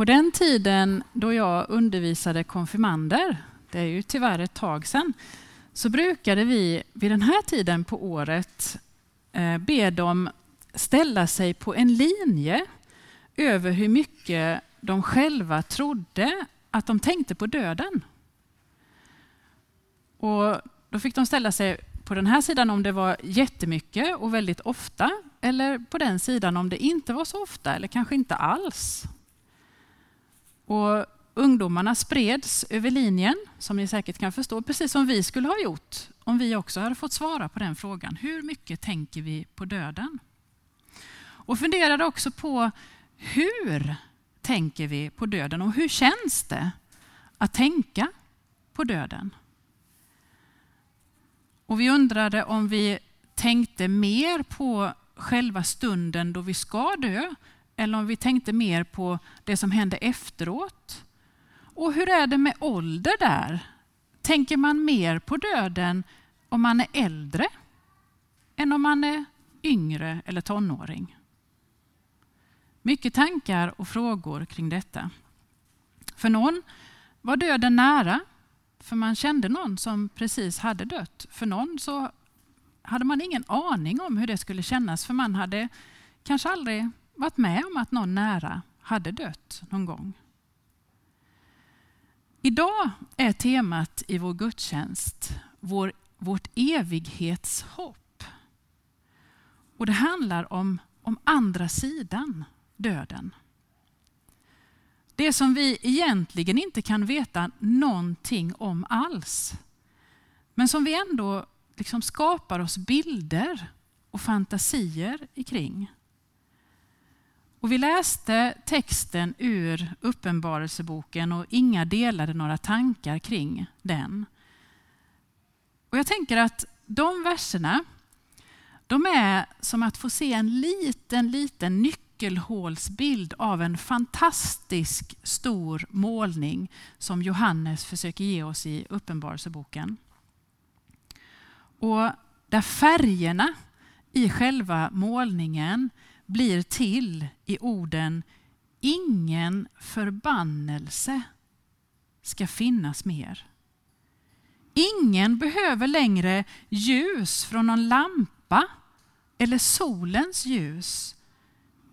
På den tiden då jag undervisade konfirmander, det är ju tyvärr ett tag sedan, så brukade vi vid den här tiden på året eh, be dem ställa sig på en linje över hur mycket de själva trodde att de tänkte på döden. Och då fick de ställa sig på den här sidan om det var jättemycket och väldigt ofta eller på den sidan om det inte var så ofta eller kanske inte alls. Och ungdomarna spreds över linjen, som ni säkert kan förstå, precis som vi skulle ha gjort om vi också hade fått svara på den frågan. Hur mycket tänker vi på döden? Och funderade också på hur tänker vi på döden och hur känns det att tänka på döden? Och vi undrade om vi tänkte mer på själva stunden då vi ska dö eller om vi tänkte mer på det som hände efteråt. Och hur är det med ålder där? Tänker man mer på döden om man är äldre än om man är yngre eller tonåring? Mycket tankar och frågor kring detta. För någon var döden nära, för man kände någon som precis hade dött. För någon så hade man ingen aning om hur det skulle kännas, för man hade kanske aldrig varit med om att någon nära hade dött någon gång. Idag är temat i vår gudstjänst vår, vårt evighetshopp. Och det handlar om, om andra sidan döden. Det som vi egentligen inte kan veta någonting om alls. Men som vi ändå liksom skapar oss bilder och fantasier kring. Och vi läste texten ur Uppenbarelseboken och inga delade några tankar kring den. Och jag tänker att de verserna, de är som att få se en liten, liten nyckelhålsbild av en fantastisk stor målning som Johannes försöker ge oss i Uppenbarelseboken. Och där färgerna i själva målningen blir till i orden ingen förbannelse ska finnas mer. Ingen behöver längre ljus från någon lampa eller solens ljus,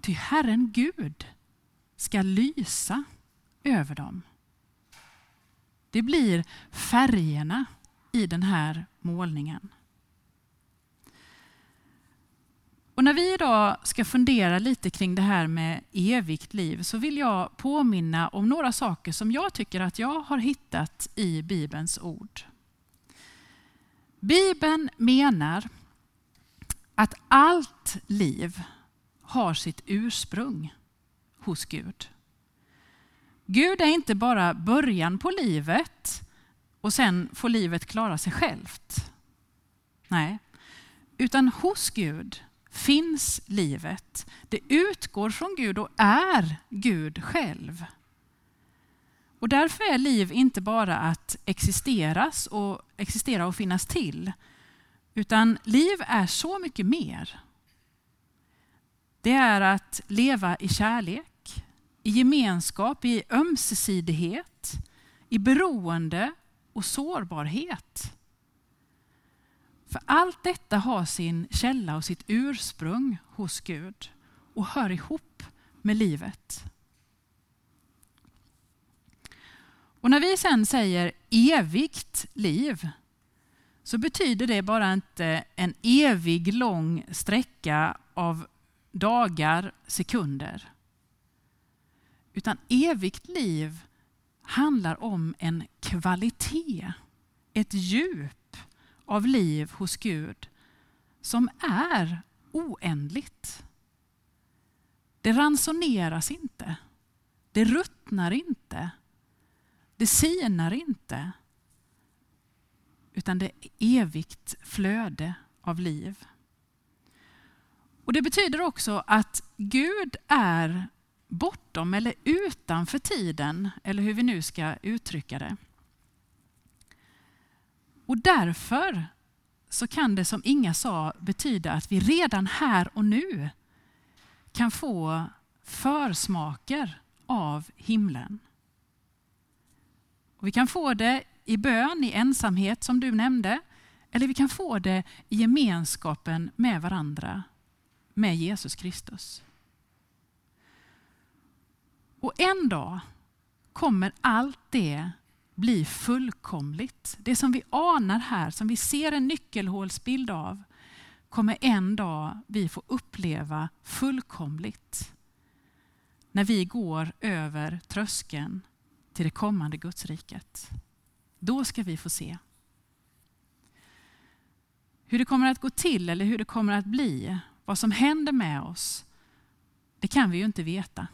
ty Herren Gud ska lysa över dem. Det blir färgerna i den här målningen. Och när vi idag ska fundera lite kring det här med evigt liv så vill jag påminna om några saker som jag tycker att jag har hittat i Bibelns ord. Bibeln menar att allt liv har sitt ursprung hos Gud. Gud är inte bara början på livet och sen får livet klara sig självt. Nej, utan hos Gud finns livet. Det utgår från Gud och är Gud själv. Och därför är liv inte bara att existeras och existera och finnas till, utan liv är så mycket mer. Det är att leva i kärlek, i gemenskap, i ömsesidighet, i beroende och sårbarhet. För allt detta har sin källa och sitt ursprung hos Gud och hör ihop med livet. Och när vi sen säger evigt liv så betyder det bara inte en evig lång sträcka av dagar, sekunder. Utan evigt liv handlar om en kvalitet, ett djup av liv hos Gud som är oändligt. Det ransoneras inte. Det ruttnar inte. Det sinar inte. Utan det är evigt flöde av liv. Och Det betyder också att Gud är bortom eller utanför tiden, eller hur vi nu ska uttrycka det. Och därför så kan det som Inga sa betyda att vi redan här och nu kan få försmaker av himlen. Och vi kan få det i bön, i ensamhet som du nämnde, eller vi kan få det i gemenskapen med varandra, med Jesus Kristus. Och en dag kommer allt det bli fullkomligt. Det som vi anar här, som vi ser en nyckelhålsbild av, kommer en dag vi få uppleva fullkomligt. När vi går över tröskeln till det kommande Gudsriket. Då ska vi få se. Hur det kommer att gå till eller hur det kommer att bli, vad som händer med oss, det kan vi ju inte veta.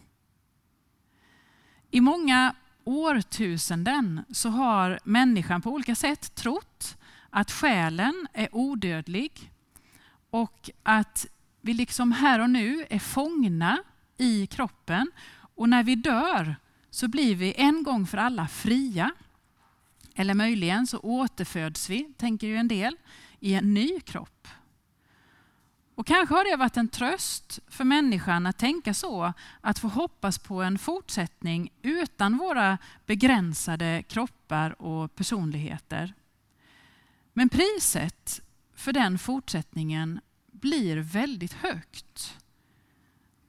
I många årtusenden så har människan på olika sätt trott att själen är odödlig och att vi liksom här och nu är fångna i kroppen och när vi dör så blir vi en gång för alla fria. Eller möjligen så återföds vi, tänker ju en del, i en ny kropp. Och kanske har det varit en tröst för människan att tänka så, att få hoppas på en fortsättning utan våra begränsade kroppar och personligheter. Men priset för den fortsättningen blir väldigt högt.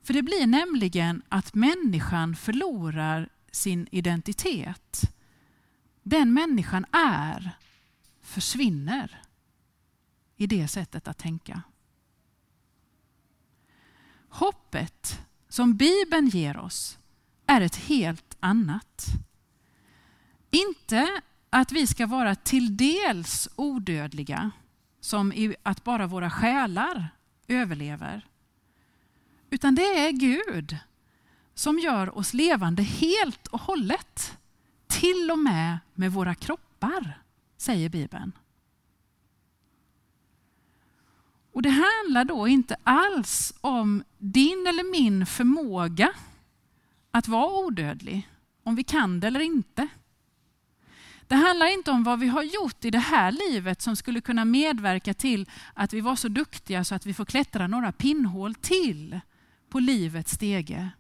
För det blir nämligen att människan förlorar sin identitet. Den människan är försvinner i det sättet att tänka. Hoppet som Bibeln ger oss är ett helt annat. Inte att vi ska vara till dels odödliga, som i att bara våra själar överlever. Utan det är Gud som gör oss levande helt och hållet. Till och med med våra kroppar, säger Bibeln. Och Det handlar då inte alls om din eller min förmåga att vara odödlig, om vi kan det eller inte. Det handlar inte om vad vi har gjort i det här livet som skulle kunna medverka till att vi var så duktiga så att vi får klättra några pinnhål till på livets stege.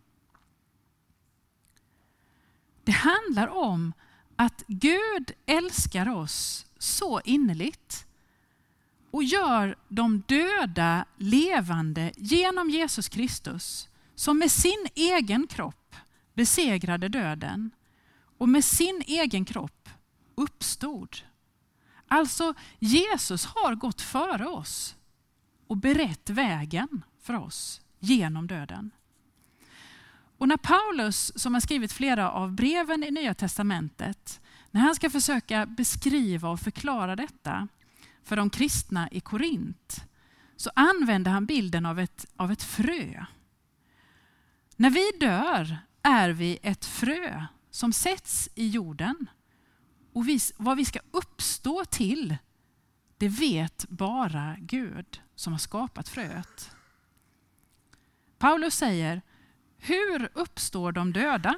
Det handlar om att Gud älskar oss så innerligt och gör de döda levande genom Jesus Kristus som med sin egen kropp besegrade döden och med sin egen kropp uppstod. Alltså Jesus har gått före oss och berett vägen för oss genom döden. Och när Paulus, som har skrivit flera av breven i Nya Testamentet, när han ska försöka beskriva och förklara detta för de kristna i Korint, så använder han bilden av ett, av ett frö. När vi dör är vi ett frö som sätts i jorden. Och vi, vad vi ska uppstå till, det vet bara Gud som har skapat fröet. Paulus säger, hur uppstår de döda?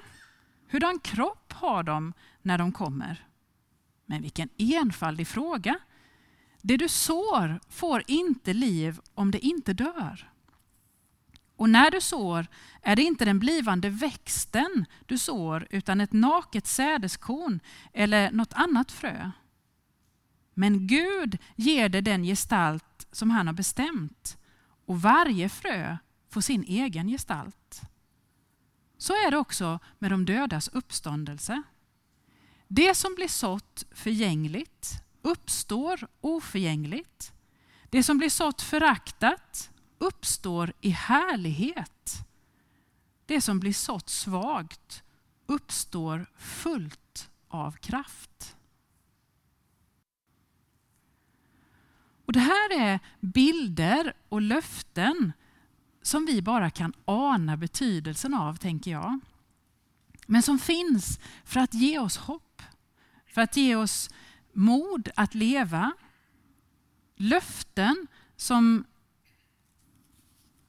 Hurdan kropp har de när de kommer? Men vilken enfaldig fråga. Det du sår får inte liv om det inte dör. Och när du sår är det inte den blivande växten du sår utan ett naket sädeskorn eller något annat frö. Men Gud ger det den gestalt som han har bestämt och varje frö får sin egen gestalt. Så är det också med de dödas uppståndelse. Det som blir sått förgängligt uppstår oförgängligt. Det som blir sått föraktat uppstår i härlighet. Det som blir sått svagt uppstår fullt av kraft. Och Det här är bilder och löften som vi bara kan ana betydelsen av, tänker jag. Men som finns för att ge oss hopp, för att ge oss mod att leva. Löften som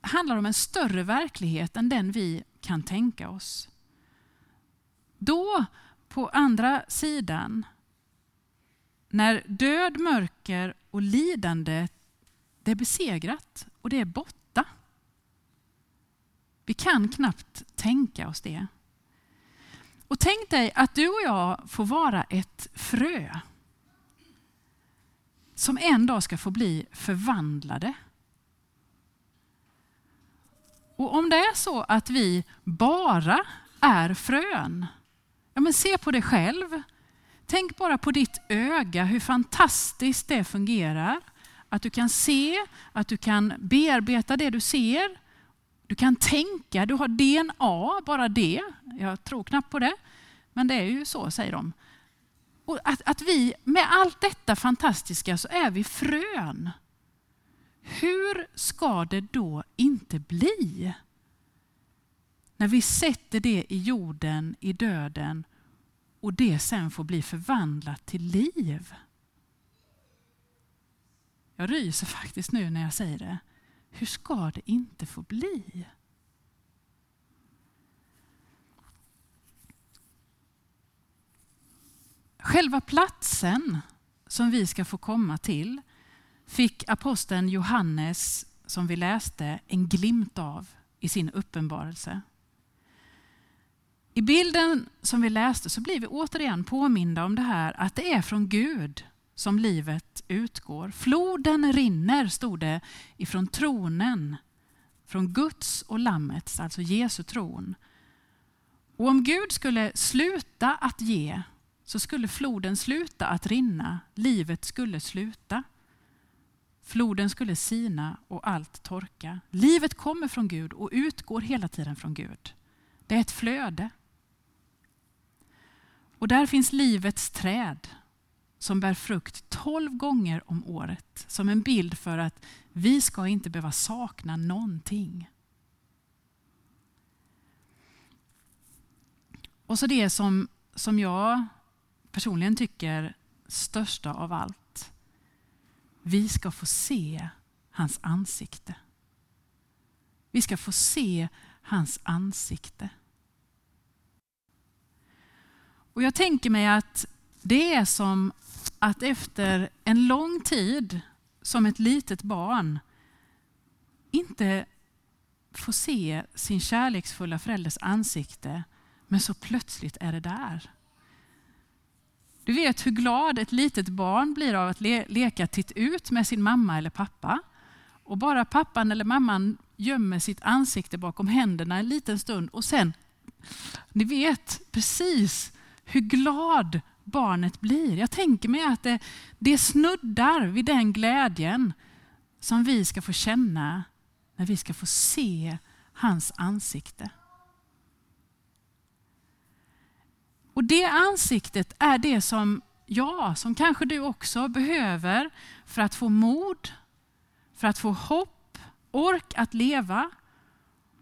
handlar om en större verklighet än den vi kan tänka oss. Då, på andra sidan, när död, mörker och lidande det är besegrat och det är borta vi kan knappt tänka oss det. Och tänk dig att du och jag får vara ett frö som en dag ska få bli förvandlade. Och om det är så att vi bara är frön, ja men se på dig själv. Tänk bara på ditt öga, hur fantastiskt det fungerar. Att du kan se, att du kan bearbeta det du ser. Du kan tänka, du har DNA, bara det. Jag tror knappt på det, men det är ju så säger de. Och att, att vi, med allt detta fantastiska så är vi frön. Hur ska det då inte bli? När vi sätter det i jorden, i döden och det sen får bli förvandlat till liv. Jag ryser faktiskt nu när jag säger det. Hur ska det inte få bli? Själva platsen som vi ska få komma till fick aposteln Johannes, som vi läste, en glimt av i sin uppenbarelse. I bilden som vi läste så blir vi återigen påminda om det här att det är från Gud som livet utgår. Floden rinner, stod det, ifrån tronen, från Guds och Lammets, alltså Jesu tron. Och om Gud skulle sluta att ge så skulle floden sluta att rinna, livet skulle sluta. Floden skulle sina och allt torka. Livet kommer från Gud och utgår hela tiden från Gud. Det är ett flöde. Och där finns livets träd som bär frukt tolv gånger om året. Som en bild för att vi ska inte behöva sakna någonting. Och så det som, som jag personligen tycker största av allt. Vi ska få se hans ansikte. Vi ska få se hans ansikte. Och Jag tänker mig att det är som att efter en lång tid som ett litet barn inte få se sin kärleksfulla förälders ansikte, men så plötsligt är det där. Du vet hur glad ett litet barn blir av att le leka titt ut med sin mamma eller pappa. Och bara pappan eller mamman gömmer sitt ansikte bakom händerna en liten stund och sen, ni vet precis hur glad barnet blir. Jag tänker mig att det, det snuddar vid den glädjen som vi ska få känna när vi ska få se hans ansikte. Och det ansiktet är det som jag, som kanske du också behöver för att få mod, för att få hopp, ork att leva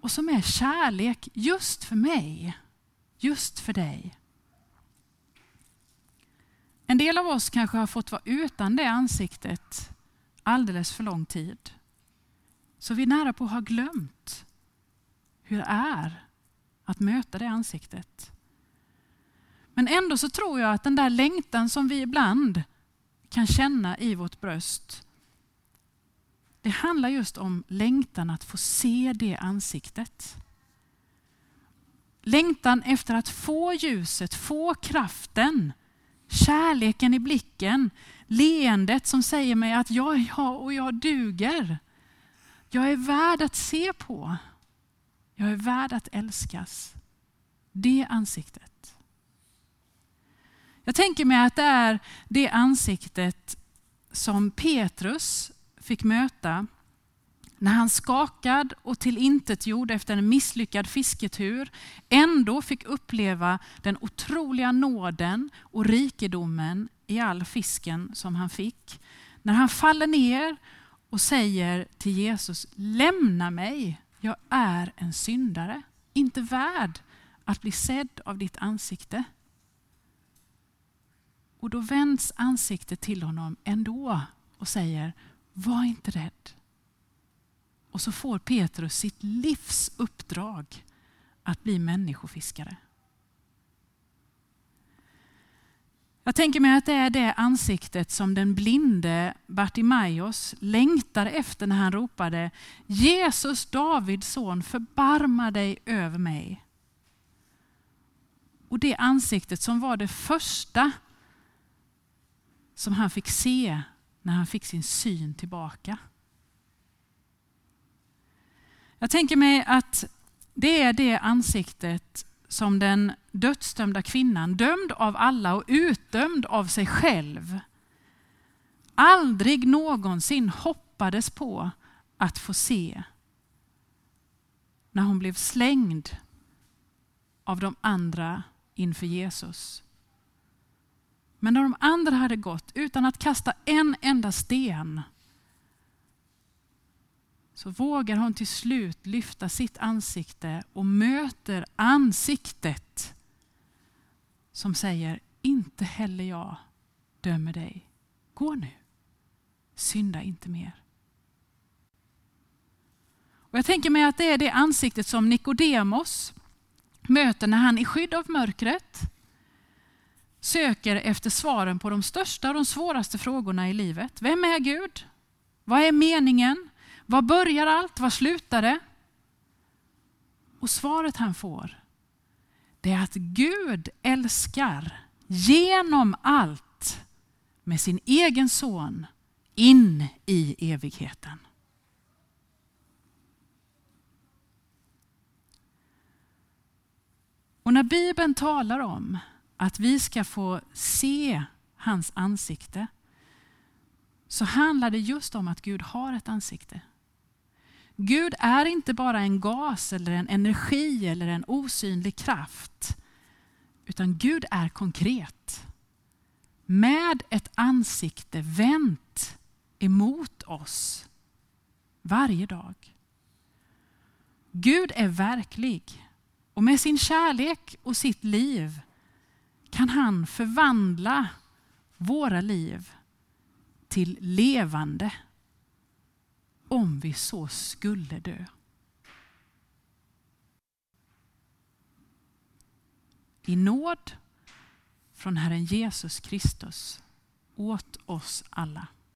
och som är kärlek just för mig, just för dig. En del av oss kanske har fått vara utan det ansiktet alldeles för lång tid. Så vi är nära på att ha glömt hur det är att möta det ansiktet. Men ändå så tror jag att den där längtan som vi ibland kan känna i vårt bröst, det handlar just om längtan att få se det ansiktet. Längtan efter att få ljuset, få kraften, kärleken i blicken, leendet som säger mig att jag är jag och jag duger. Jag är värd att se på. Jag är värd att älskas. Det ansiktet. Jag tänker mig att det är det ansiktet som Petrus fick möta när han skakad och tillintetgjord efter en misslyckad fisketur ändå fick uppleva den otroliga nåden och rikedomen i all fisken som han fick. När han faller ner och säger till Jesus, lämna mig, jag är en syndare, inte värd att bli sedd av ditt ansikte. Och då vänds ansiktet till honom ändå och säger, var inte rädd. Och så får Petrus sitt livs uppdrag att bli människofiskare. Jag tänker mig att det är det ansiktet som den blinde Bartimaios längtar efter när han ropade Jesus, Davids son, förbarma dig över mig. och det ansiktet som var det första som han fick se när han fick sin syn tillbaka. Jag tänker mig att det är det ansiktet som den dödsdömda kvinnan, dömd av alla och utdömd av sig själv, aldrig någonsin hoppades på att få se när hon blev slängd av de andra inför Jesus. Men när de andra hade gått utan att kasta en enda sten så vågar hon till slut lyfta sitt ansikte och möter ansiktet som säger, inte heller jag dömer dig. Gå nu, synda inte mer. Och jag tänker mig att det är det ansiktet som Nikodemos möter när han i skydd av mörkret söker efter svaren på de största och de svåraste frågorna i livet. Vem är Gud? Vad är meningen? Var börjar allt? Var slutar det? Och svaret han får, det är att Gud älskar genom allt med sin egen son in i evigheten. Och när Bibeln talar om att vi ska få se hans ansikte så handlar det just om att Gud har ett ansikte. Gud är inte bara en gas eller en energi eller en osynlig kraft. Utan Gud är konkret. Med ett ansikte vänt emot oss varje dag. Gud är verklig och med sin kärlek och sitt liv kan han förvandla våra liv till levande om vi så skulle dö. I nåd från Herren Jesus Kristus åt oss alla.